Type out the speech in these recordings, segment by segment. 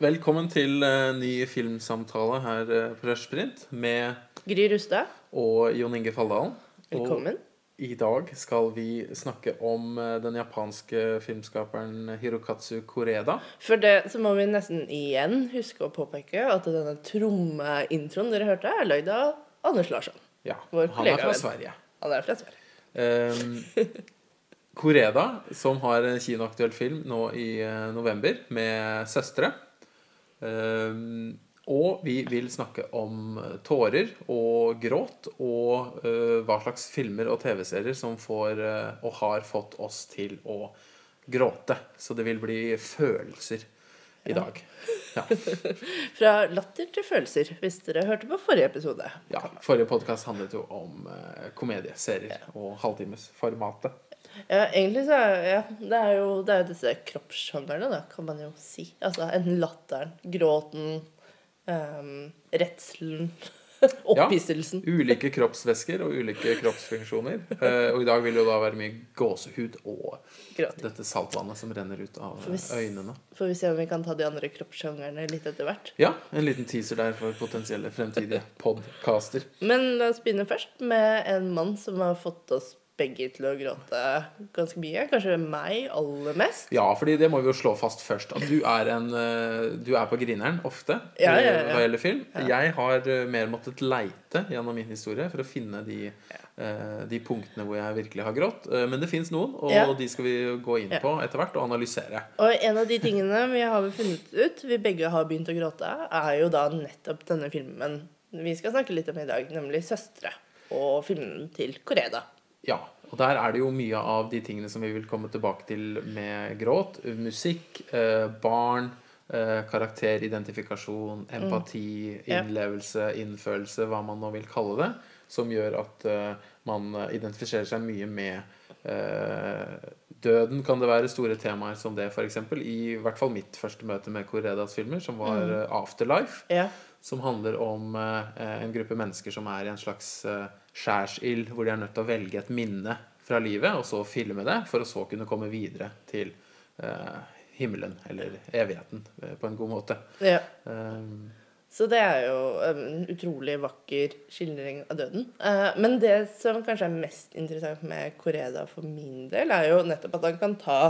Velkommen til uh, ny filmsamtale her uh, på Rushprint med Gry Rustad, og Jon Inge Falldalen. velkommen. Og i dag skal vi snakke om uh, den japanske filmskaperen Hirokatsu Koreda. For det så må vi nesten igjen huske å påpeke at denne trommeintroen dere hørte, er lagd av Anders Larsson. Ja, Vår han er fra. Sverige. Han er fra Sverige. Um, Koreda, som har en kinoaktuell film nå i november med søstre. Um, og vi vil snakke om tårer og gråt, og eh, hva slags filmer og TV-serier som får eh, og har fått oss til å gråte. Så det vil bli følelser i dag. Ja. Fra latter til følelser, hvis dere hørte på forrige episode. ja. Forrige podkast handlet jo om eh, komedieserier og halvtimesformatet. Ja, egentlig så er ja, det er jo det er disse kroppssjangerne, da, kan man jo si. Altså enten latteren, gråten, um, redselen, opphisselsen. Ulike kroppsvæsker og ulike kroppsfunksjoner. Eh, og i dag vil det jo da være mye gåsehud og Gråting. dette saltvannet som renner ut av eh, øynene. Får vi se om vi kan ta de andre kroppssjangrene litt etter hvert. Ja, en liten teaser der for potensielle fremtidige podcaster. Men la oss begynne først med en mann som har fått oss begge til å gråte ganske mye. Kanskje meg aller mest. Ja, fordi det må vi jo slå fast først. At du er, en, eh, du er på grineren ofte Ja, ja, eh, ja. hva gjelder film. Jeg har eh, mer måttet leite gjennom min historie for å finne de, eh, de punktene hvor jeg virkelig har grått. Eh, Men det fins noen, og Ja. de skal vi gå inn på etter hvert og analysere. Og en av de tingene vi har funnet ut, vi begge har begynt å gråte, er jo da nettopp denne filmen vi skal snakke litt om i dag, nemlig 'Søstre'. Og filmen til Koreda. Ja, og der er det jo mye av de tingene som vi vil komme tilbake til med gråt. Musikk, eh, barn, eh, karakteridentifikasjon, empati, innlevelse, innfølelse, hva man nå vil kalle det, som gjør at eh, man identifiserer seg mye med eh, døden. Kan det være store temaer som det, f.eks. I hvert fall mitt første møte med Koredas filmer, som var eh, Afterlife som handler om en gruppe mennesker som er i en slags skjærsild, hvor de er nødt til å velge et minne fra livet, og så filme det, for å så kunne komme videre til eh, himmelen, eller evigheten, eh, på en god måte. ja. Um, Så det er jo en utrolig vakker skildring av døden. Eh, Men det som kanskje er mest interessant med Koreda for min del, er jo nettopp at han kan ta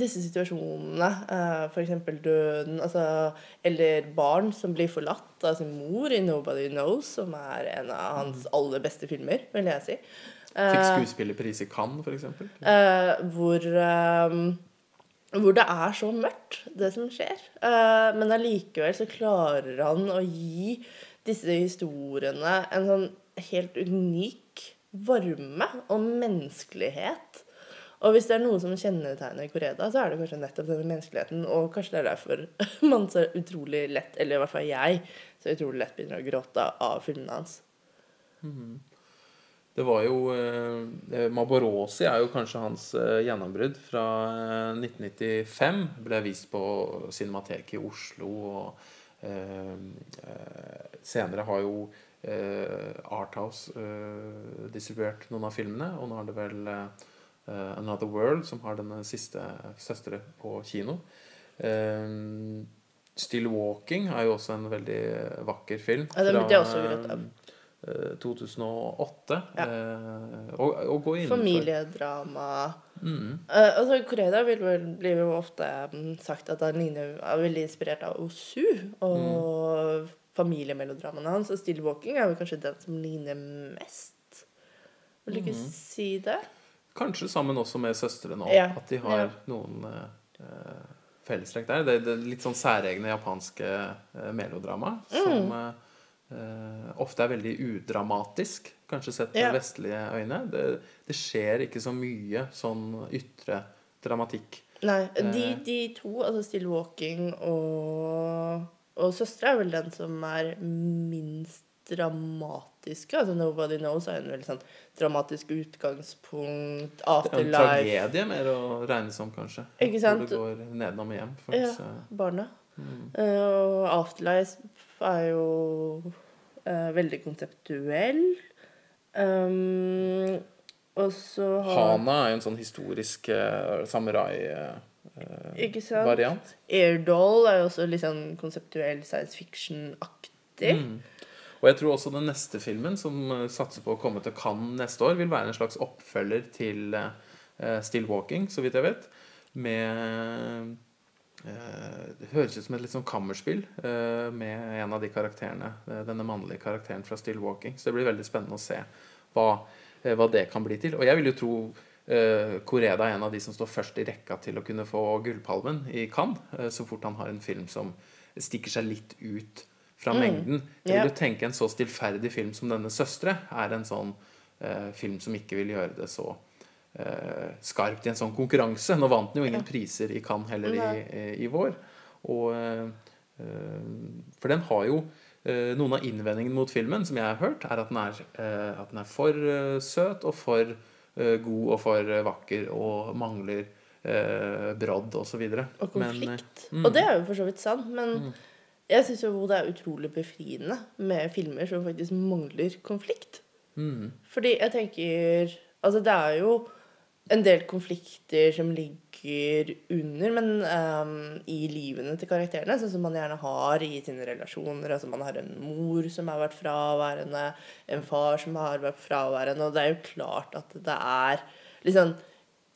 disse situasjonene, f.eks. for eksempel døden, altså, eller barn som blir forlatt av sin mor i 'Nobody Knows', som er en av hans aller beste filmer, vil jeg si. fikk Eh, skuespillerpris i Cannes, f.eks. Eh, hvor, eh, hvor det er så mørkt, det som skjer. Eh, men allikevel så klarer han å gi disse historiene en sånn helt unik varme og menneskelighet. Og hvis det er noe som kjennetegner Koreda, så er det kanskje nettopp denne menneskeligheten. Og kanskje det er derfor man så utrolig lett, eller i hvert fall jeg, så utrolig lett begynner å gråte av filmene hans. Det var jo eh, Maborosi er jo kanskje hans eh, gjennombrudd. Fra eh, 1995 ble vist på Cinemateket i Oslo. Og eh, eh, senere har jo eh, Arthouse eh, distribuert noen av filmene. Og nå er det vel eh, eh, Another World som har denne siste søstre på kino. Eh, Still Walking er jo også en veldig vakker film. Ja, den jeg også gråte av. eh, 2008. Ja. Eh, og, og gå innenfor Familiedrama. Mm. Eh, altså, Koreda vil vel, blir jo ofte mm, sagt at han ligner, er veldig inspirert av Osu og familiemelodramaene hans. Og Still Walking er vel kanskje den som ligner mest. Vil du ikke mm. si det? Kanskje sammen også med søstre nå. Ja, At de har ja. noen eh, fellestrekk der. Det, det litt sånn særegne japanske eh, melodrama. Mm. Som eh, eh, ofte er veldig udramatisk, kanskje sett med Ja. vestlige øyne. Det, det skjer ikke så mye sånn ytre dramatikk. Nei, de, Eh. de to, altså Still Walking og, og Søstre, er vel den som er minst dramatiske. Altså Nobody Knows er en veldig sånn dramatisk utgangspunkt. Det er en tragedie mer å regne som, kanskje. Ikke sant? Hvor det går nedenom og hjem. For Ja. disse- Barna. mm. Uh, og Afterlife er jo uh, veldig konseptuell. Um, og så har Hana er jo en sånn historisk uh, samurai... Uh, Ikke sant? variant. Airdoll er jo også litt sånn konseptuell science fiction-aktig. Mm. Og jeg tror også den neste filmen, som eh, satser på å komme til Cannes neste år, vil være en slags oppfølger til eh, Still Walking, så vidt jeg vet. Med eh, Det høres ut som et litt sånn kammerspill eh, med en av de karakterene. eh, denne mannlige karakteren fra Still Walking. Så det blir veldig spennende å se hva, eh, hva det kan bli til. Og jeg vil jo tro eh, Koreda er en av de som står først i rekka til å kunne få Gullpalmen i Cannes, eh, så fort han har en film som stikker seg litt ut fra mengden. Jeg vil jo tenke en så stillferdig film som denne 'Søstre' er en sånn eh, film som ikke vil gjøre det så eh, skarpt i en sånn konkurranse. Nå vant den jo ingen priser i Cannes heller i, i, vår. Og, eh, for den har jo eh, Noen av innvendingene mot filmen som jeg har hørt, er at den er, eh, at den er for eh, søt og for god og for vakker og mangler brodd osv. Og konflikt. mm. Og det er jo for så vidt sant, men jeg syns jo det er utrolig befriende med filmer som faktisk mangler konflikt. Mm. Fordi jeg tenker Altså, det er jo en del konflikter som ligger under, men um, i livene til karakterene, sånn som man gjerne har i sine relasjoner. Altså man har en mor som har vært fraværende, en far som har vært fraværende, og det er jo klart at det er liksom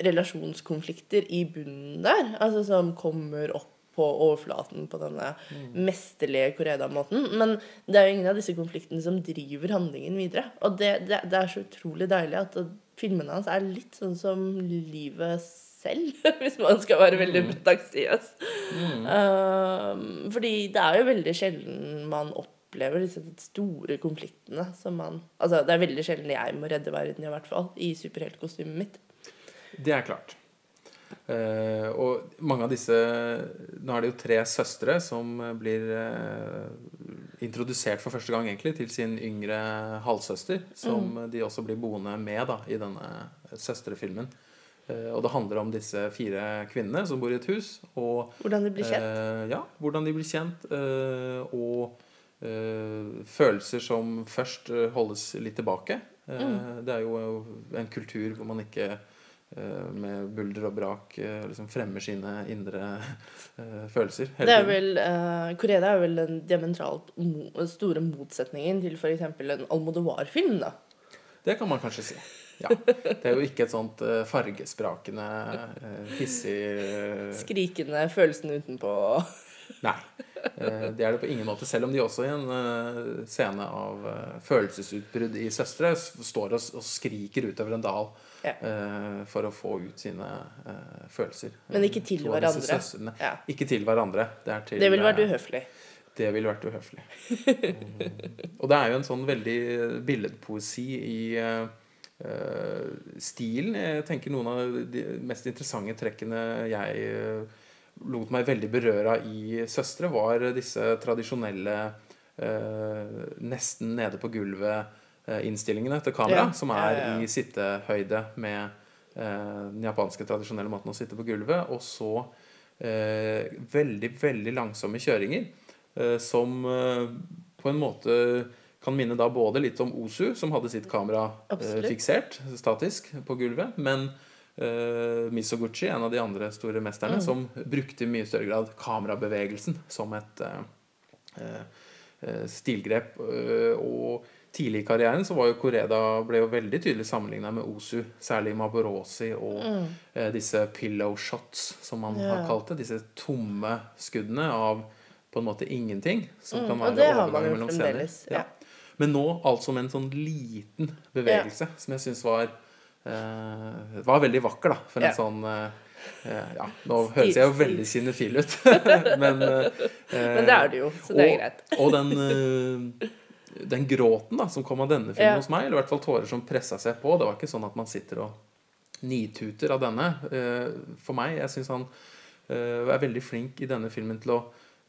relasjonskonflikter i bunnen der, altså som kommer opp på overflaten på denne mesterlige Koreda-måten. Men det er jo ingen av disse konfliktene som driver handlingen videre. Og det, det, det er så utrolig deilig at filmene hans er litt sånn som livet selv, hvis man skal være veldig pretensiøs. Uh, fordi det er jo veldig sjelden man opplever disse store konfliktene som man Altså, det er veldig sjelden jeg må redde verden, i hvert fall, i superheltkostymet mitt. Det er klart. Eh, og mange av disse Nå er det jo tre søstre som blir eh, introdusert for første gang egentlig til sin yngre halvsøster, som de også blir boende med da, i denne søstrefilmen. Eh, og det handler om disse fire kvinnene som bor i et hus. Og Hvordan de blir kjent. Eh, ja, hvordan de blir kjent. eh, og eh, følelser som først holdes litt tilbake. Eh, Mm. Det er jo en kultur hvor man ikke med bulder og brak eh, liksom fremmer sine indre eh, følelser. Det er vel, uh, Korea er vel den diametralt mo store motsetningen til f.eks. en Almodovar-film. da. Det kan man kanskje si. Ja. Det er jo ikke et sånt eh, fargesprakende, eh, hissig eh, Skrikende følelsen utenpå. Nei. Eh, Det er det på ingen måte. Selv om de også i en eh, scene av eh, følelsesutbrudd i 'Søstre' står og skriker utover en dal Ja. eh, for å få ut sine uh, følelser. Men ikke til To hverandre. Ja. Ikke til hverandre. Det, er til, Det ville vært eh, uhøflig. Det ville vært uhøflig. Og det er jo en sånn veldig billedpoesi i stilen. Jeg tenker noen av de mest interessante trekkene jeg lot meg veldig berøre av i 'Søstre', var disse tradisjonelle nesten nede på gulvet-innstillingene til kamera, Ja, som er ja, i sittehøyde med eh, den japanske tradisjonelle måten å sitte på gulvet, og så eh, veldig, veldig langsomme kjøringer, eh, som eh, på en måte kan minne da både litt om Osu, som hadde sitt kamera eh, Absolutt. fiksert, statisk, på gulvet, men eh, Misoguchi, en av de andre store mesterne, Mm. som brukte i mye større grad kamerabevegelsen som et eh, eh, eh, stilgrep. eh, og tidlig i karrieren så var jo Koreda ble jo veldig tydelig sammenligna med Osu, særlig Maborosi og eh, disse pillow shots, som man har Mm. Kalt det. Disse tomme skuddene av på en måte ingenting. Som kan Mm, være har man jo mellom scener. Ja. Ja. Men nå altså med en sånn liten bevegelse som jeg syns var eh, var veldig vakker, da. For Ja. en sånn eh, eh, Ja, nå høres jeg jo veldig kinefil ut, men eh, Men det er det jo, så det er greit. Og den, eh, den gråten da, som kom av denne filmen Ja. hos meg, eller i hvert fall tårer som pressa seg på, det var ikke sånn at man sitter og nituter av denne. Eh, For meg, jeg syns han eh, er veldig flink i denne filmen til å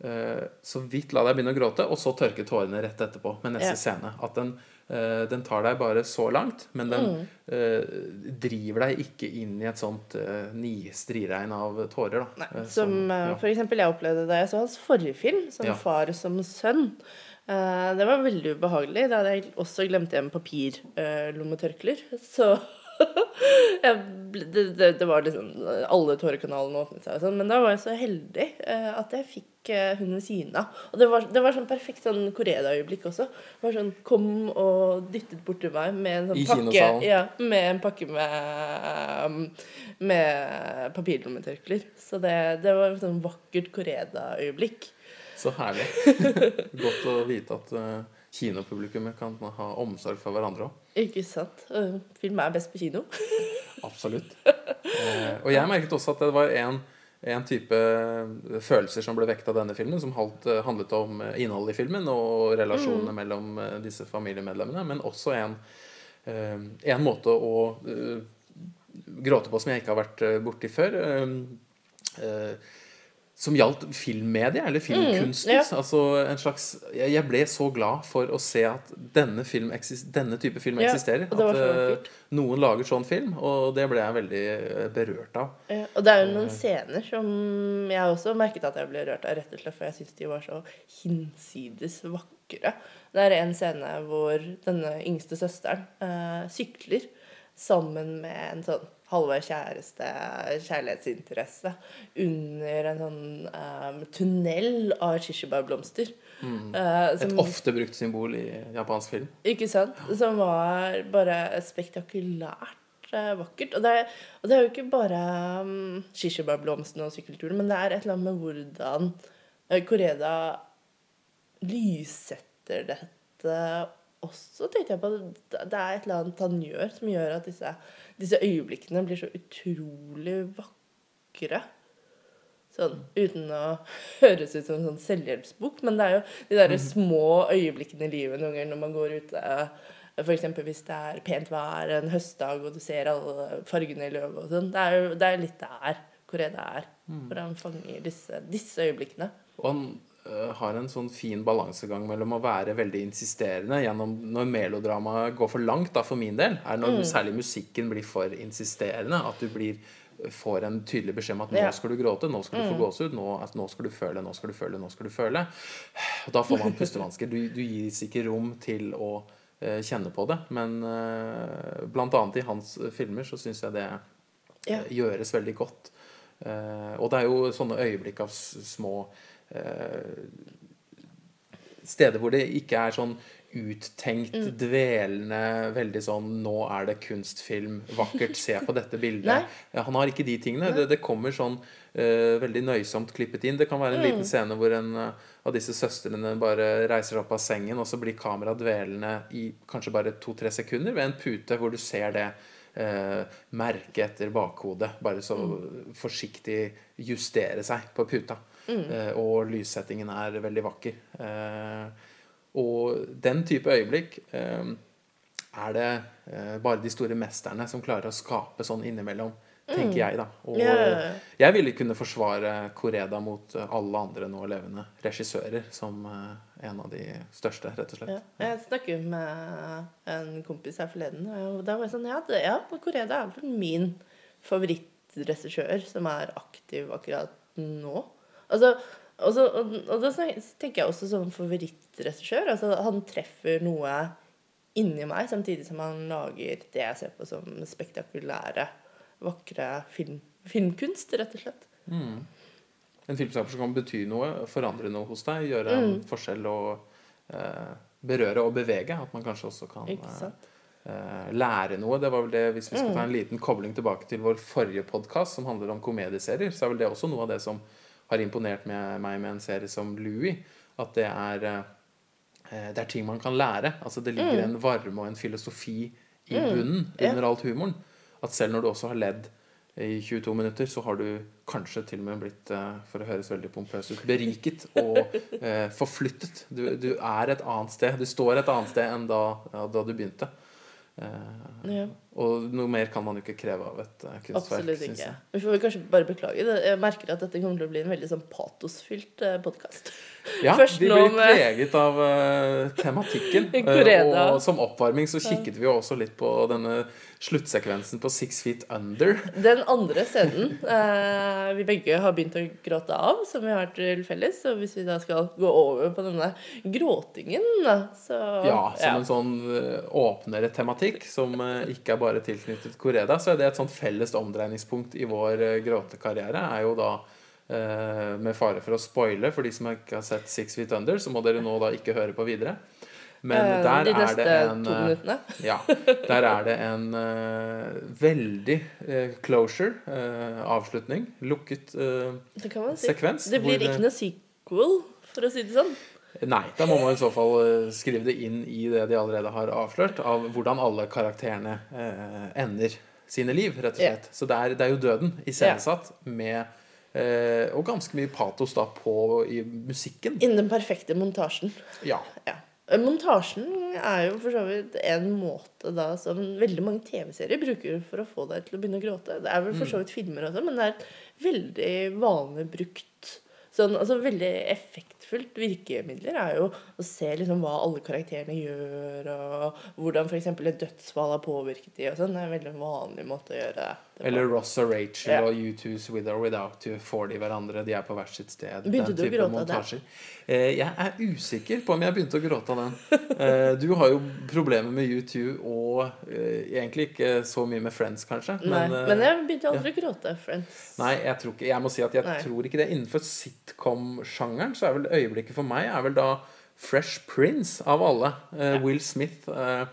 eh, så vidt la deg begynne å gråte, og så tørke tårene rett etterpå med neste Ja. scene. At den, den tar deg bare så langt, men den Mm. uh, driver deg ikke inn i et sånt uh, nistriregn av tårer. Da. Nei, som eh, ja. for eksempel jeg opplevde da jeg så hans forrige film, som Ja. Far som sønn. Eh, det var veldig ubehagelig. Da hadde jeg også glemt igjen papirlommetørklær. så jeg, ble- det, det, det var liksom Alle tårekanalene åpnet seg og sånn. Men da var jeg så heldig eh, at jeg fikk eh, hun ved siden av. Og det var, det var sånn perfekt sånn Koreda-øyeblikk også. Det var sånn Kom og dyttet borti meg med en sånn I pakke. Ja, med en pakke med Med papirlommetørklær. Så det, det var et sånn vakkert Koreda-øyeblikk. Så herlig. Godt å vite at uh, kinopublikummet kan ha omsorg for hverandre òg. Ikke sant? Uh, Film er best på kino. Absolutt. Uh, og jeg merket også at det var en, en type følelser som ble vekt av denne filmen, som handlet om innholdet i filmen og relasjonene mellom eh, disse familiemedlemmene, men også en, en måte å gråte på som jeg ikke har vært borti før. eh, som gjaldt filmmedia, eller filmkunsten. ja. Altså en slags jeg, ble så glad for å se at denne, film denne type film Ja, eksisterer. At eh, noen lager sånn film, og det ble jeg veldig eh, berørt av. Ja, og det er jo noen scener som jeg også merket at jeg ble rørt av, rett og slett for jeg syns de var så hinsides vakre. Det er en scene hvor denne yngste søsteren eh, sykler sammen med en sånn halvveis kjæreste, kjærlighetsinteresse, under en sånn um, tunnel av kirsebærblomster. Eh, Et som- ofte brukt symbol i japansk film. ikke sant? Som var bare spektakulært uh, vakkert. Og det, er, og det er jo ikke bare um, kirsebærblomstene og sykkelturen, men det er et eller annet med hvordan uh, Koreda lyssetter dette også, tenkte jeg på. at det er et eller annet han gjør som gjør at disse, disse øyeblikkene blir så utrolig vakre. Sånn, uten å høres ut som en sånn selvhjelpsbok. Men det er jo de der små øyeblikkene i livet noen ganger når man går ute. F.eks. hvis det er pent vær en høstdag, og du ser alle fargene i løvet og sånn. Det er jo det er litt der Koreda er. Hvor han fanger disse, disse øyeblikkene. Og han har en sånn fin balansegang mellom å være veldig insisterende gjennom når melodramaet går for langt, da, for min del, er når særlig musikken blir for insisterende. At du blir, får en tydelig beskjed om at nå skal du gråte, nå skal du få gåsehud, nå, nå skal du føle, nå skal du føle, nå skal du føle. Og da får man pustevansker. Du, du gis ikke rom til å uh, kjenne på det. Men uh, blant annet i hans filmer så syns jeg det eh, gjøres veldig godt. Eh, og det er jo sånne øyeblikk av små eh, steder hvor det ikke er sånn uttenkt, Mm. dvelende, veldig sånn 'Nå er det kunstfilm. Vakkert. Se på dette bildet.' Han har ikke de tingene. Det, det kommer sånn uh, veldig nøysomt klippet inn. Det kan være en liten scene hvor en uh, av disse søstrene bare reiser opp av sengen, og så blir kameraet dvelende i kanskje bare to-tre sekunder ved en pute hvor du ser det eh, merket etter bakhodet. Bare så forsiktig justere seg på puta. Eh, og lyssettingen er veldig vakker. Eh, og den type øyeblikk eh, er det bare de store mesterne som klarer å skape sånn innimellom, tenker jeg, da. Og jeg ville kunne forsvare Koreda mot alle andre nå levende regissører som en av de største, rett og slett. Ja. Jeg snakket med en kompis her forleden, og da var jeg sånn Ja, det, ja Koreda er vel min favorittregissør som er aktiv akkurat nå. Altså, og, så, og, og da tenker jeg også som favorittregissør. Altså, han treffer noe inni meg, samtidig som han lager det jeg ser på som spektakulære, vakre film, filmkunst, rett og slett. En filmskaper som kan bety noe, forandre noe hos deg, gjøre Mm. en forskjell og eh, berøre og bevege. At man kanskje også kan eh, eh, lære noe. Det var vel det, Hvis vi skal ta en liten kobling tilbake til vår forrige podkast, som handler om komedieserier, så er vel det også noe av det som har imponert med meg med en serie som Louis. At det er, eh, det er ting man kan lære. Altså Det ligger en varme og en filosofi i bunnen Ja. under alt humoren. At selv når du også har ledd i 22 minutter, så har du kanskje til og med blitt, eh, for å høres veldig pompøs ut, beriket og eh, forflyttet. Du, du er et annet sted. Du står et annet sted enn da, ja, da du begynte. Eh, Ja. Og noe mer kan man jo ikke kreve av et eh, kunstverk. Absolutt ikke. Vi får vel kanskje bare beklage det. Jeg merker at dette kommer til å bli en veldig sånn patosfylt podkast. Ja, Først vi blir preget av uh, tematikken. Eh, og som oppvarming så kikket vi jo også litt på denne sluttsekvensen på Six Feet Under. Den andre scenen uh, vi begge har begynt å gråte av, som vi har til felles. Og hvis vi da skal gå over på denne gråtingen, så Ja, som en sånn eh, åpnere tematikk, som eh, ikke er bare tilknyttet Koreda, så er det et sånt felles omdreiningspunkt i vår eh, gråtekarriere. er jo da eh, Med fare for å spoile for de som ikke har sett Six Feet Under, så må dere nå da ikke høre på videre. Men der De er det en to eh, minuttene. ja, der er det en uh, veldig closure, uh, avslutning, lukket sekvens. Det blir ikke noe sequel, for å si det sånn. Nei, da må man i så fall eh, skrive det inn i det de allerede har avslørt, av hvordan alle karakterene eh, ender sine liv, rett og slett. Så det er, det er jo døden iscenesatt med eh, Og ganske mye patos da på i musikken. Innen den perfekte montasjen. Ja. Ja. Montasjen er jo for så vidt en måte da som veldig mange TV-serier bruker for å få deg til å begynne å gråte. Det er vel for så vidt filmer også, men det er et veldig vanlig brukt sånn, altså Veldig effektfullt virkemidler er jo å se liksom hva alle karakterene gjør, og hvordan f.eks. et dødsfall har påvirket de og sånn. Det er en veldig vanlig måte å gjøre det på. Eller Ross og Rachel Ja. og U2's With or Without You får de hverandre. De er på hvert sitt sted. Begynte du å gråte av det? Eh, jeg er usikker på om jeg begynte å gråte av den. Eh, du har jo problemer med U2 og eh, egentlig ikke så mye med Friends, kanskje. Nei, men jeg begynte aldri å gråte, friends. Nei, jeg tror ikke Jeg må si at jeg Nei. tror ikke det. Innenfor sitcom-sjangeren så er vel øyeblikket for meg er vel da Fresh Prince av alle. Eh, Ja. Will Smith eh,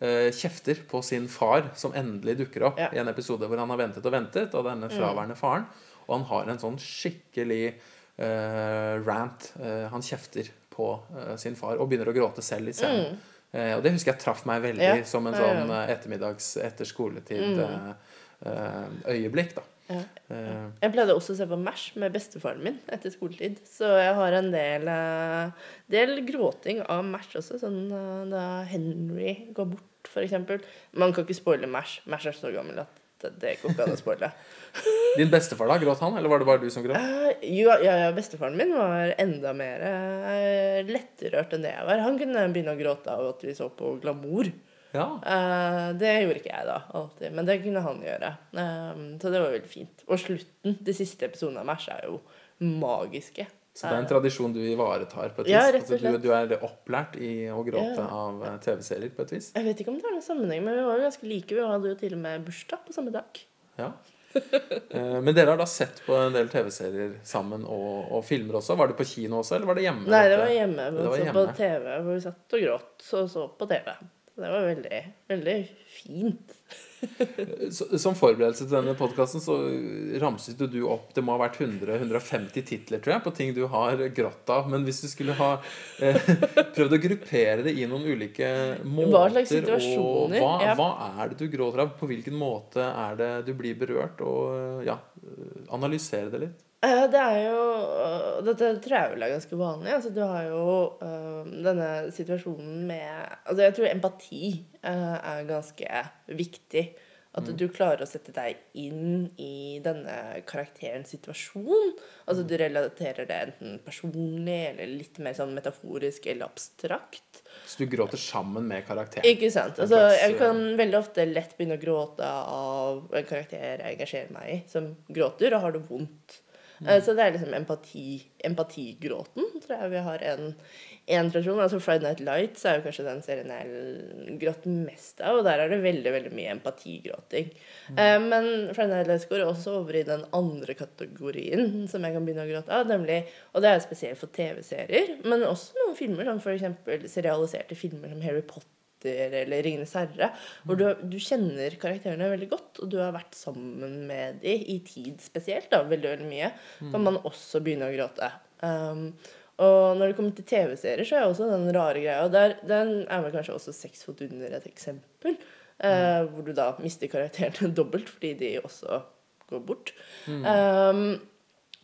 eh, kjefter på sin far, som endelig dukker opp Ja. i en episode hvor han har ventet og ventet, og denne fraværende faren. Og han har en sånn skikkelig eh, rant. Eh, han kjefter på eh, sin far og begynner å gråte selv i scenen. Eh, og det husker jeg traff meg veldig Mm. Ja. som en sånn ettermiddags etter skoletid eh, øyeblikk, da. Ja. Eh, Jeg pleide også å se på MASH med bestefaren min etter skoletid. Så jeg har en del, eh, del gråting av MASH også, sånn eh, da Henry går bort, eksempel. Man kan ikke spoile MASH. MASH er så gammel at det, det går ikke an å spoile. Din bestefar, da? Gråt han, eller var det bare du som gråt? Uh, jo, ja, ja, bestefaren min var enda mer uh, lettrørt enn det jeg var. Han kunne begynne å gråte av at vi så på glamour. Ja. Uh, det gjorde ikke jeg da, alltid. Men det kunne han gjøre. Eh, så det var veldig fint. Og slutten, de siste episodene av MASH, er jo magiske. Så det er en tradisjon du ivaretar på et vis? Ja, og Altså, du, du er opplært i å gråte Ja. av eh, TV-serier på et vis? Jeg vet ikke om det har noen sammenheng, men vi var jo ganske like. Vi hadde jo til og med bursdag på samme dag. Ja. Eh, Men dere har da sett på en del TV-serier sammen og, og filmer også? Var det på kino også, eller var det hjemme? Nei, det var hjemme. Vi Det var så på TV, hvor vi satt og gråt og så på TV. Det var veldig, veldig fint. Som forberedelse til denne podkasten så ramset du opp Det må ha vært 100-150 titler, tror jeg, på ting du har grått av. Men hvis du skulle ha eh, prøvd å gruppere det i noen ulike måter Hva slags og hva, hva er det du gråter av? På hvilken måte er det du blir berørt? Og ja, analysere det litt. Eh, Det er jo øh, Dette tror jeg vel er ganske vanlig. Altså, du har jo øh, denne situasjonen med Altså, jeg tror empati øh, er ganske viktig. At du klarer å sette deg inn i denne karakterens situasjon. Altså, du relaterer det enten personlig eller litt mer sånn metaforisk eller abstrakt. Så du gråter sammen med karakteren. Ikke sant? Altså, jeg kan veldig ofte lett begynne å gråte av en karakter jeg engasjerer meg i, som gråter og har det vondt. Eh, Så det er liksom empati, empatigråten, tror jeg vi har en, en tradisjon. Altså Friday Night Lights er jo kanskje den serien jeg gråt mest av, og der er det veldig veldig mye empatigråting. Eh, Men Friday Night Lights går også over i den andre kategorien som jeg kan begynne å gråte av, nemlig, og det er spesielt for TV-serier, men også noen filmer, som f.eks. serialiserte filmer som Harry Potter eller 'Ringenes herre', hvor du, du kjenner karakterene veldig godt, og du har vært sammen med dem i tid spesielt, da, veldig, veldig mye, kan man også begynne å gråte. Um, og når det kommer til TV-serier, så er også den rare greia der, Den er vel kanskje også 'Seks fot under' et eksempel, Uh, hvor du da mister karakterene dobbelt fordi de også går bort. Um,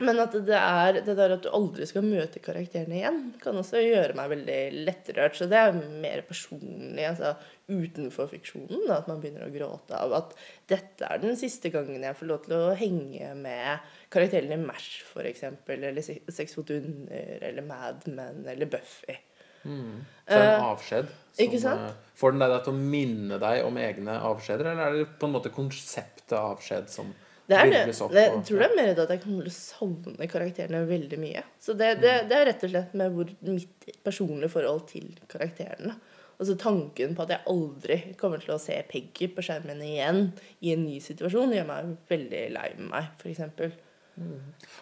men at det er det der at du aldri skal møte karakterene igjen, kan også gjøre meg veldig lettrørt. Så det er mer personlig, altså utenfor fiksjonen, da, at man begynner å gråte av at dette er den siste gangen jeg får lov til å henge med karakterene i MASH, f.eks., eller Sex fot under, eller Mad Men, eller Buffy. Så en Eh, avskjed ikke sant? eh, Får den deg til å minne deg om egne avskjeder, eller er det på en måte konseptet avskjed som Det er det. opp? det jeg tror det er mer det at jeg kommer til å savne karakterene veldig mye. Så det, det, det er rett og slett med hvor mitt personlige forhold til karakterene. Og Og så tanken på at jeg aldri kommer til å se Peggy på skjermen igjen i en ny situasjon, gjør meg veldig lei meg, f.eks.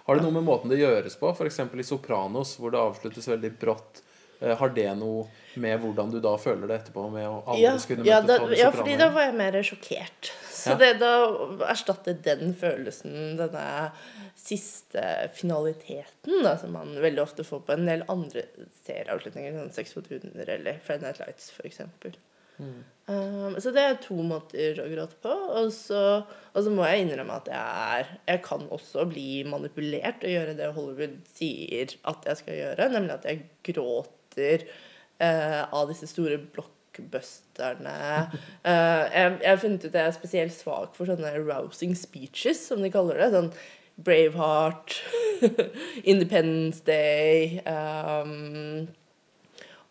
Har det noe med måten det gjøres på? F.eks. i 'Sopranos', hvor det avsluttes veldig brått. Eh, Har det noe med hvordan du da føler det etterpå? Med å aldri Ja, skulle ja, møte da, Tony ja, fordi da var jeg mer sjokkert. Så det, da erstatter den følelsen denne siste finaliteten da, som man veldig ofte får på en del andre serieavslutninger, sånn Sex mot hunder eller Friday Night Lights f.eks. Mm. Um, så det er to måter å gråte på. Og så, og så må jeg innrømme at jeg er Jeg kan også bli manipulert og gjøre det Hollywood sier at jeg skal gjøre, nemlig at jeg gråter uh, av disse store blockbusterne. Uh, jeg, jeg har funnet ut at jeg er spesielt svak for sånne rousing speeches, som de kaller det. Sånn Braveheart, Independence Day um,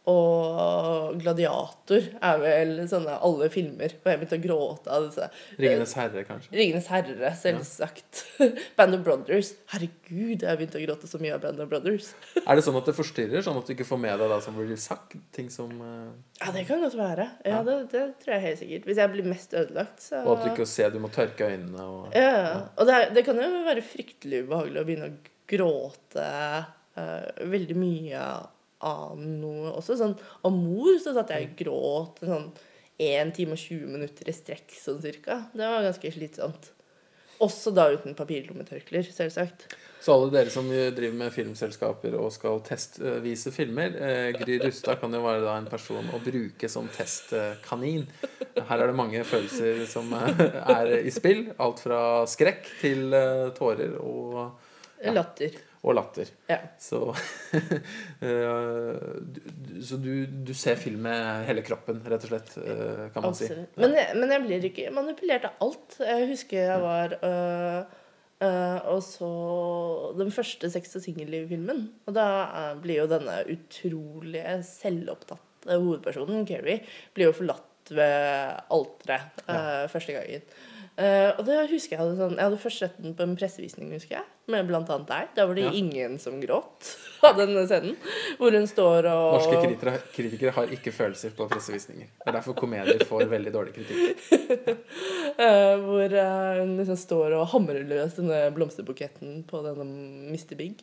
og Gladiator er vel sånne alle filmer. Og jeg begynte å gråte av disse. 'Ringenes herre', kanskje? Ringenes herre, selvsagt. Band of Brothers. Herregud, jeg begynte å gråte så mye av Band of Brothers. Er det sånn at det forstyrrer, sånn at du ikke får med deg det som blir sagt? Ting som uh... Ja, det kan godt være. Ja, Ja. det, det tror jeg helt sikkert. Hvis jeg blir mest ødelagt, så Og at du ikke ser, du må tørke øynene og Ja, og det, det kan jo være fryktelig ubehagelig å begynne å gråte uh, veldig mye av noe også. Sånn, av mor så satt jeg og gråt sånn 1 time og 20 minutter i strekk, sånn cirka. Det var ganske slitsomt. Også da uten papirlommetørklær, selvsagt. Så alle dere som driver med filmselskaper og skal testvise filmer eh, Gry Rustad kan jo være da en person å bruke som testkanin. Her er det mange følelser som eh, er i spill. Alt fra skrekk til eh, tårer og, Ja. Latter. Og latter. Ja. Så, eh, så du, du ser film med hele kroppen, rett og slett, eh, kan man si. Absolutt. Men, jeg- men jeg blir ikke manipulert av alt. Jeg husker jeg var øh, øh, og så den første Sex og singel-filmen. Og da blir jo denne utrolige selvopptatte hovedpersonen, Keri, blir jo forlatt ved alteret øh, første gangen. Uh, og det husker Jeg hadde sånn Jeg hadde først sett den på en pressevisning, husker jeg. Med blant annet deg. Da var det Ja. ingen som gråt av denne scenen. Hvor hun står og Norske kritikere, kritikere har ikke følelser på pressevisninger. Det er derfor komedier får veldig dårlig kritikk. Eh, hvor eh, hun liksom står og hamrer løs denne blomsterbuketten på denne Mr. Big.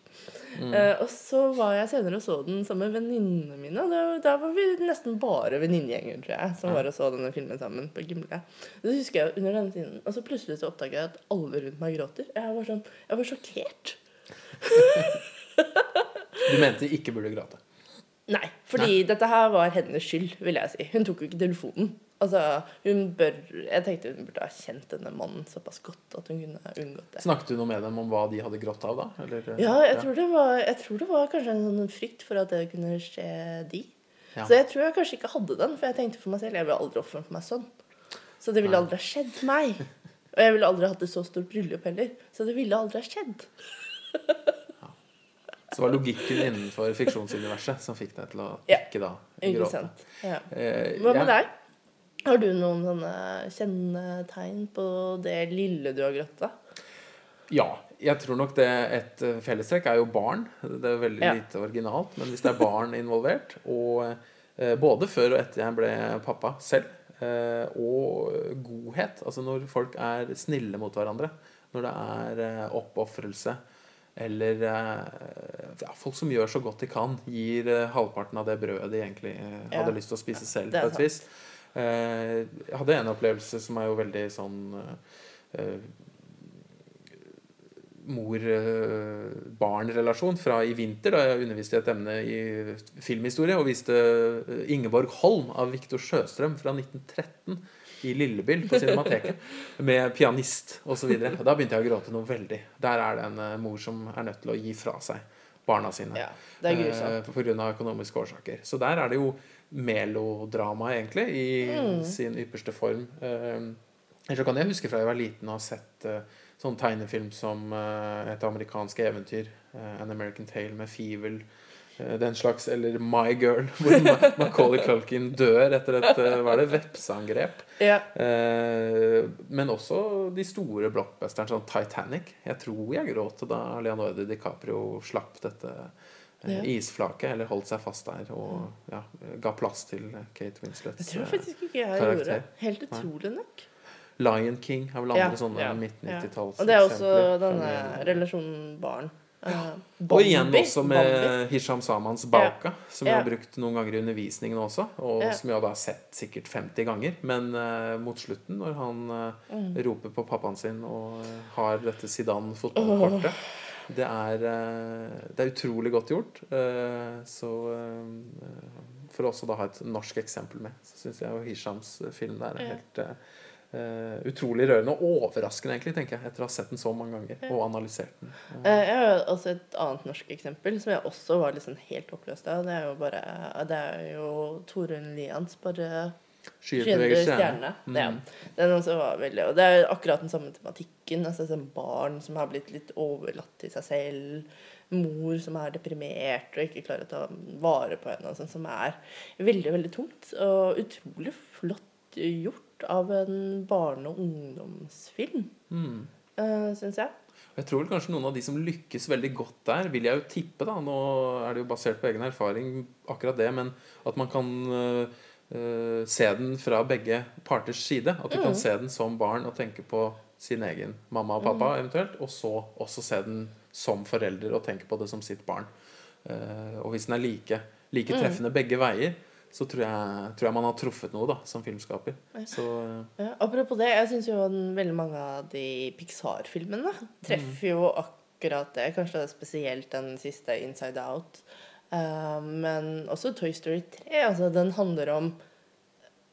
Mm. Eh, og så var jeg senere og så den sammen med venninnene mine. og Da, var vi nesten bare venninnegjenger, tror jeg, som var og så denne filmen sammen på Gimle. Så husker jeg under denne tiden, og så plutselig så oppdaga jeg at alle rundt meg gråter. Jeg var sånn, jeg var sjokkert. Du mente de ikke burde gråte. Nei, fordi dette her var hennes skyld, vil jeg si. Hun tok jo ikke telefonen. Altså, hun bør, Jeg tenkte hun burde ha kjent denne mannen såpass godt at hun kunne unngått det. Snakket du noe med dem om hva de hadde grått av, da? Eller, Ja, jeg tror, det var, jeg tror det var kanskje en sånn frykt for at det kunne skje de. Ja. Så jeg tror jeg kanskje ikke hadde den, for jeg tenkte for meg selv jeg vil aldri oppføre meg sånn. Så det ville Nei. aldri ha skjedd meg. Og jeg ville aldri hatt et så stort bryllup heller. Så det ville aldri ha skjedd. Så var logikken innenfor fiksjonsuniverset som fikk deg til å Ja. ikke da gråte. Ja. Eh, Hva med deg? Har du noen sånne kjennetegn på det lille du har grått av? Ja. Jeg tror nok det et eh, fellestrekk er jo barn. Det er veldig Ja. lite originalt. Men hvis det er barn involvert, og eh, både før og etter jeg ble pappa selv, og godhet Altså når folk er snille mot hverandre, når det er eh, oppofrelse eller eh, ja, folk som gjør så godt de kan, gir eh, halvparten av det brødet de egentlig hadde Ja. lyst til å spise selv. på et vis. Eh, jeg hadde en opplevelse som er jo veldig sånn eh, eh, mor-barn-relasjon fra i vinter, da jeg underviste i et emne i filmhistorie og viste eh, Ingeborg Holm av Viktor Sjøstrøm fra 1913 i Lillebild på Cinemateket med pianist osv. Da begynte jeg å gråte noe veldig. Der er det en eh, mor som er nødt til å gi fra seg barna sine Ja, eh, pga. økonomiske årsaker. Så der er det jo melodrama, egentlig, i Mm. sin ypperste form. Eh, så kan jeg huske fra jeg var liten og har sett eh, sånn tegnefilm som eh, et amerikansk eventyr, eh, An American Tale med Fivel, eh, den slags, eller My Girl, hvor Ma Macaulay Culkin dør etter et hva er det, vepseangrep. Ja. Men også de store blockbusterne, sånn Titanic. Jeg tror jeg gråt da Leonardo DiCaprio slapp dette Ja. isflaket, eller holdt seg fast der og ja, ga plass til Kate Det Winslets tror jeg faktisk ikke jeg karakter. gjorde. Helt utrolig nok. Lion King er vel andre Ja, sånne ja, midt-90-talls Og det er også eksempler. denne relasjonen barn. Uh, Og igjen Bambi- også Bambi. med Hisham Samans Bauka, som jeg Ja. har brukt noen ganger i undervisningen også, og Ja. som jeg da har sett sikkert 50 ganger. Men uh, mot slutten, når han uh, Mm. roper på pappaen sin og har dette Zidane-fotballkortet det, er, eh, det er utrolig godt gjort. Så For også da ha et norsk eksempel med, så syns jeg jo Hishams film der er Ja. helt eh, eh, utrolig rørende og overraskende, egentlig, tenker jeg, etter å ha sett den så mange ganger og analysert den. Uh. Jeg har også et annet norsk eksempel som jeg også var liksom helt oppløst av. Det er jo bare Det er jo Torunn Lians bare Skyer stjerne. Mm. Ja. Den også var veldig Og det er akkurat den samme tematikken. Altså sånn barn som har blitt litt overlatt til seg selv. Mor som er deprimert og ikke klarer å ta vare på henne. Og sånn, som er veldig, veldig tungt. Og utrolig flott gjort av en barne- og ungdomsfilm, Mm. uh, syns jeg. Jeg tror vel kanskje noen av de som lykkes veldig godt der, vil jeg jo tippe, da Nå er det jo basert på egen erfaring, akkurat det, men at man kan uh, uh, se den fra begge parters side. At du kan se den som barn og tenke på sin egen mamma og pappa eventuelt, og så også se den som forelder og tenke på det som sitt barn. Uh, og hvis den er like, like treffende begge veier, så tror jeg, tror jeg man har truffet noe da, som filmskaper. Så øh, Ja, apropos det, jeg syns jo veldig mange av de Pixar-filmene treffer jo akkurat det. Kanskje det er spesielt den siste, 'Inside Out'. Uh, men også Toy Story 3. Altså, den handler om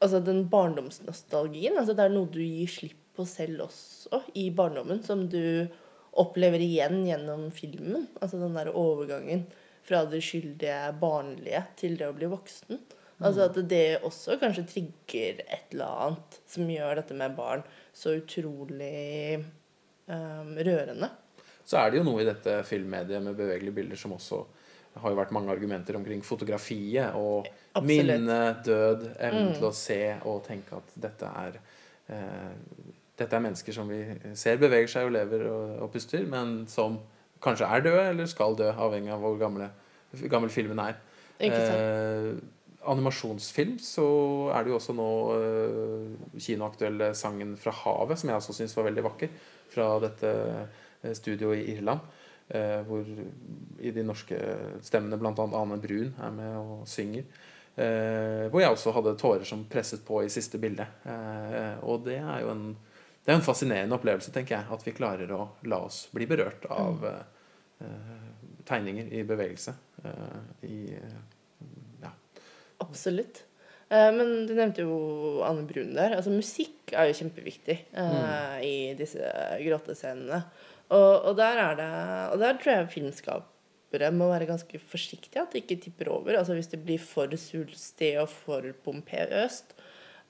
altså, den barndomsnostalgien. Altså, det er noe du gir slipp på selv også i barndommen, som du opplever igjen gjennom filmen. Altså den der overgangen fra det skyldige, barnlige til det å bli voksen. Altså at det også kanskje trigger et eller annet som gjør dette med barn så utrolig um, rørende. Så er det jo noe i dette filmmediet med bevegelige bilder som også har jo vært mange argumenter omkring fotografiet og Absolutt. minne, død, evnen til å se og tenke at dette er eh, dette er mennesker som vi ser beveger seg og lever og, og puster, men som kanskje er døde eller skal dø, avhengig av hvor gamle, gammel filmen er. Ikke sant? Eh, animasjonsfilm så er det jo også nå uh, kinoaktuelle sangen 'Fra havet', som jeg også syns var veldig vakker, fra dette eh, studioet i Irland. Uh, hvor i de norske stemmene bl.a. Ane Brun er med og synger. Uh, hvor jeg også hadde tårer som presset på i siste bilde. Uh, og det er jo en, det er en fascinerende opplevelse, tenker jeg. At vi klarer å la oss bli berørt av eh, tegninger i bevegelse. i. Absolutt. Eh, men du nevnte jo Anne Brun der. Altså Musikk er jo kjempeviktig eh, i disse gråtescenene. Og, og, der er det, og der tror jeg filmskapere må være ganske forsiktige. At det ikke tipper over. Altså Hvis det blir for svulstig og for pompøst,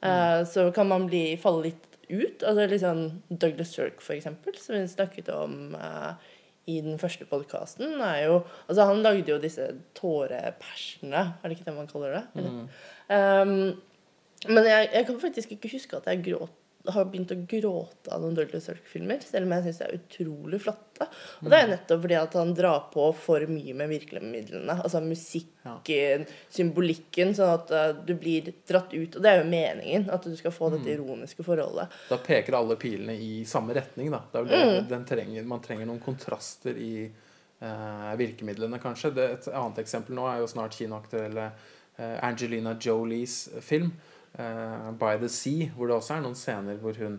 eh, så kan man bli, falle litt ut. Altså liksom Douglas Sirk, for eksempel, som vi snakket om eh, i den første podkasten, er jo Altså, han lagde jo disse tårepersene, er det ikke det man kaller det? Mm. Um, men jeg, jeg kan faktisk ikke huske at jeg gråt, har begynt å gråte av noen Douglas Sirk-filmer, selv om jeg syns de er utrolig flotte. Og det er nettopp fordi at han drar på for mye med virkemidlene. Altså musikken, symbolikken, sånn at uh, du blir dratt ut. Og det er jo meningen, at du skal få dette ironiske forholdet. Da peker alle pilene i samme retning. Da. Det, den trenger, man trenger noen kontraster i eh, virkemidlene, kanskje. Det, et annet eksempel nå er jo snart kinoaktuelle eh, Angelina Jolies film eh, 'By the Sea', hvor det også er noen scener hvor hun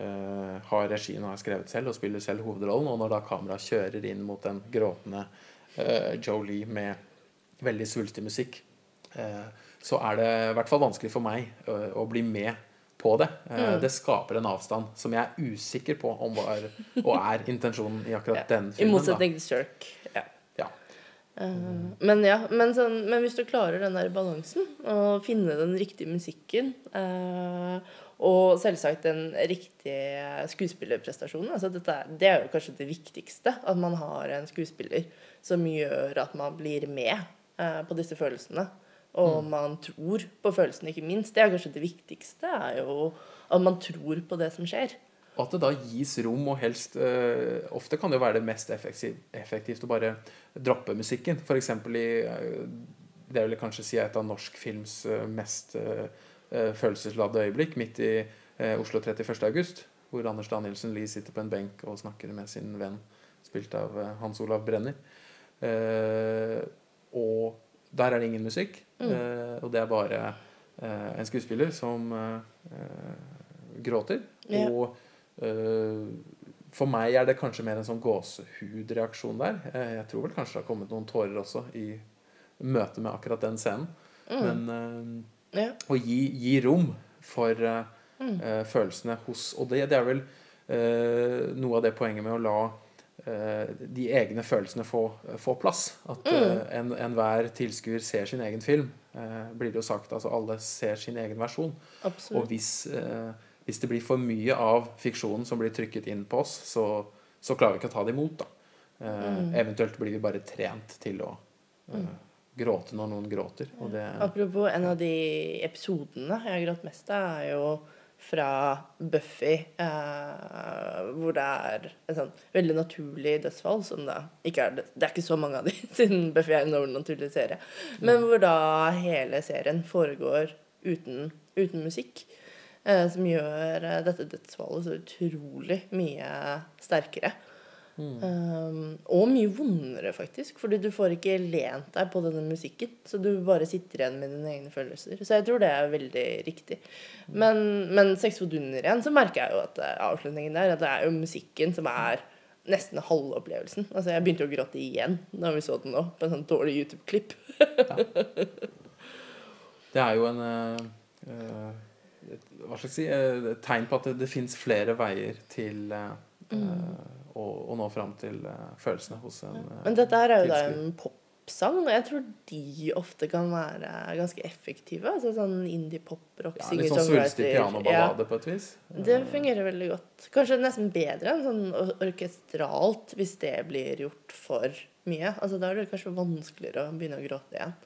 uh, har regien og har skrevet selv og spiller selv hovedrollen. Og når da kameraet kjører inn mot den gråtende Joe Jolie med veldig svulstig musikk, eh, så er det i hvert fall vanskelig for meg eh, å bli med på det. Mm. Det skaper en avstand som jeg er usikker på om var og er intensjonen i akkurat den filmen. I motsetning til Sirk. Ja. Eh, men ja, men, sånn, men hvis du klarer den der balansen, og finne den riktige musikken uh, og selvsagt den riktige skuespillerprestasjonen altså er- Det er jo kanskje det viktigste. At man har en skuespiller som gjør at man blir med uh, på disse følelsene. Og man tror på følelsene, ikke minst. Det er kanskje det viktigste. er jo At man tror på det som skjer. Og at det da gis rom, og helst eh, Ofte kan det jo være det mest effektiv, effektivt å bare droppe musikken. F.eks. i eh, Det vil jeg kanskje si er et av norsk films eh, mest eh, eh, følelsesladde øyeblikk, midt i eh, Oslo 31. august, hvor Anders Danielsen Lie sitter på en benk og snakker med sin venn, spilt av Hans Olav Brenner. Og der er det ingen musikk, eh, og det er bare en skuespiller som gråter. Yeah. Og for meg er det kanskje mer en sånn gåsehudreaksjon der. Eh, jeg tror vel kanskje det har kommet noen tårer også i møte med akkurat den scenen. Men eh, Ja. å gi, gi rom for mm. uh, følelsene hos Og det, det er vel uh, noe av det poenget med å la eh, de egne følelsene få, få plass. At eh, en enhver tilskuer ser sin egen film, eh, blir det jo sagt. Altså alle ser sin egen versjon. Og hvis, eh, hvis det blir for mye av fiksjonen som blir trykket inn på oss, så, så klarer vi ikke å ta det imot. da. Eh, Eventuelt blir vi bare trent til å eh, gråte når noen gråter. Det, Apropos en av de episodene jeg har grått mest av, er jo fra Buffy, eh, hvor det er et sånn veldig naturlig dødsfall, som da ikke er det, det er ikke så mange av de, siden Buffy er en overnaturlig serie, men hvor da hele serien foregår uten, uten musikk. Eh, som gjør eh, dette dødsfallet så utrolig mye sterkere. Um, og mye vondere, faktisk. Fordi du får ikke lent deg på denne musikken. Så du bare sitter igjen med dine egne følelser. Så jeg tror det er veldig riktig. Men, men seks for Dunder igjen, så merker jeg jo at eh, avslutningen der At det er jo musikken som er nesten halve opplevelsen. Altså Jeg begynte å gråte igjen da vi så den nå, på en sånn dårlig YouTube-klipp. det er jo en eh, et, Hva skal jeg si eh, et tegn på at det, det fins flere veier til uh, mm. å, å nå fram til uh, følelsene hos en uh, Men dette her er jo da en popsang, og jeg tror de ofte kan være ganske effektive. Altså sånn indie-pop-rock, ja, Litt sånn svulstig pianoballade på et vis. Det fungerer veldig godt. Kanskje nesten bedre enn sånn orkestralt, hvis det blir gjort for mye. Altså Da er det kanskje vanskeligere å begynne å gråte igjen.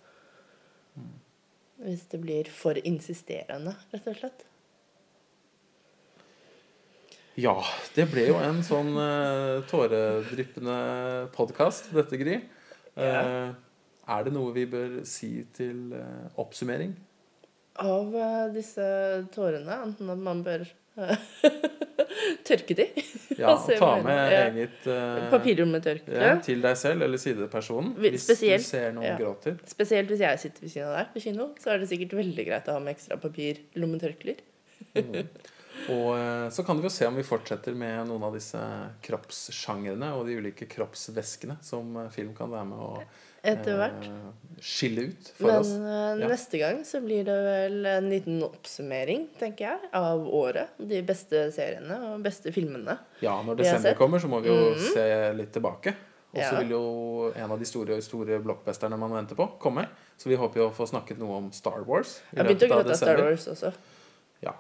Hvis det blir for insisterende, rett og slett. Ja, det ble jo en sånn uh, tåredryppende podkast, dette, Gry. Eh, er det noe vi bør si til uh, oppsummering? Av uh, disse tårene, enten at man bør tørke de Ja, Og ta med eget med tørkle. ja, til deg selv eller sidepersonen. Hvis spesielt, du ser noen ja. gråter. Spesielt hvis jeg sitter ved siden av deg på kino, så er det sikkert veldig greit å ha med ekstra papirlommetørklær. Og uh, så kan vi jo se om vi fortsetter med noen av disse kroppssjangrene og de ulike kroppsvæskene som eh, film kan være med å Etter hvert. eh, skille ut for Men oss. Men Ja. neste gang så blir det vel en liten oppsummering, tenker jeg, av året. De beste seriene og beste filmene. Ja, når desember kommer, så må vi jo Mhm. se litt tilbake. Og så Ja. vil jo en av de store, store blockbusterne man venter på, komme. Så vi håper jo å få snakket noe om Star Wars. i Jeg begynte å gråte av Star. Wars også. Ja.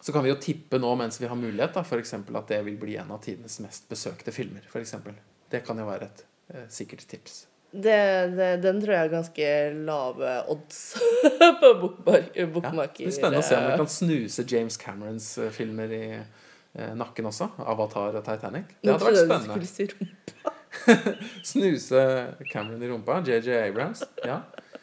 Så kan vi jo tippe nå mens vi har mulighet, da, f.eks. at det vil bli en av tidenes mest besøkte filmer. For eksempel. det kan jo være et eh, sikkert tips. Det, det, den tror jeg er ganske lave odds på bokmarker Ja, det blir spennende å se om vi kan snuse James Camerons eh, filmer i eh, nakken også. Avatar og Titanic. Det hadde vært spennende. Snuse Cameron i rumpa. JJ Abrams. Ja.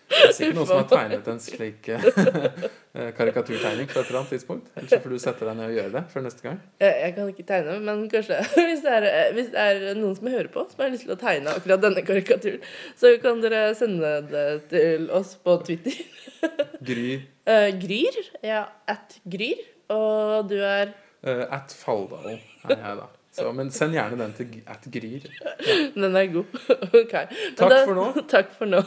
Det er sikkert noen som har tegnet en slik eh, karikaturtegning på et eller annet tidspunkt. Ellers så får du sette deg ned og gjøre det før neste gang. Jeg, kan ikke tegne, men kanskje hvis det, er, hvis det er noen som hører på, som har lyst til å tegne akkurat denne karikaturen, så kan dere sende det til oss på Twitter. Gry Uh, Gryr. Ja, at Gryr. Og du er uh, at Faldal er jeg, da. Så, men send gjerne den til at Gryr. Den er god. OK. Takk da- for nå. Takk for nå.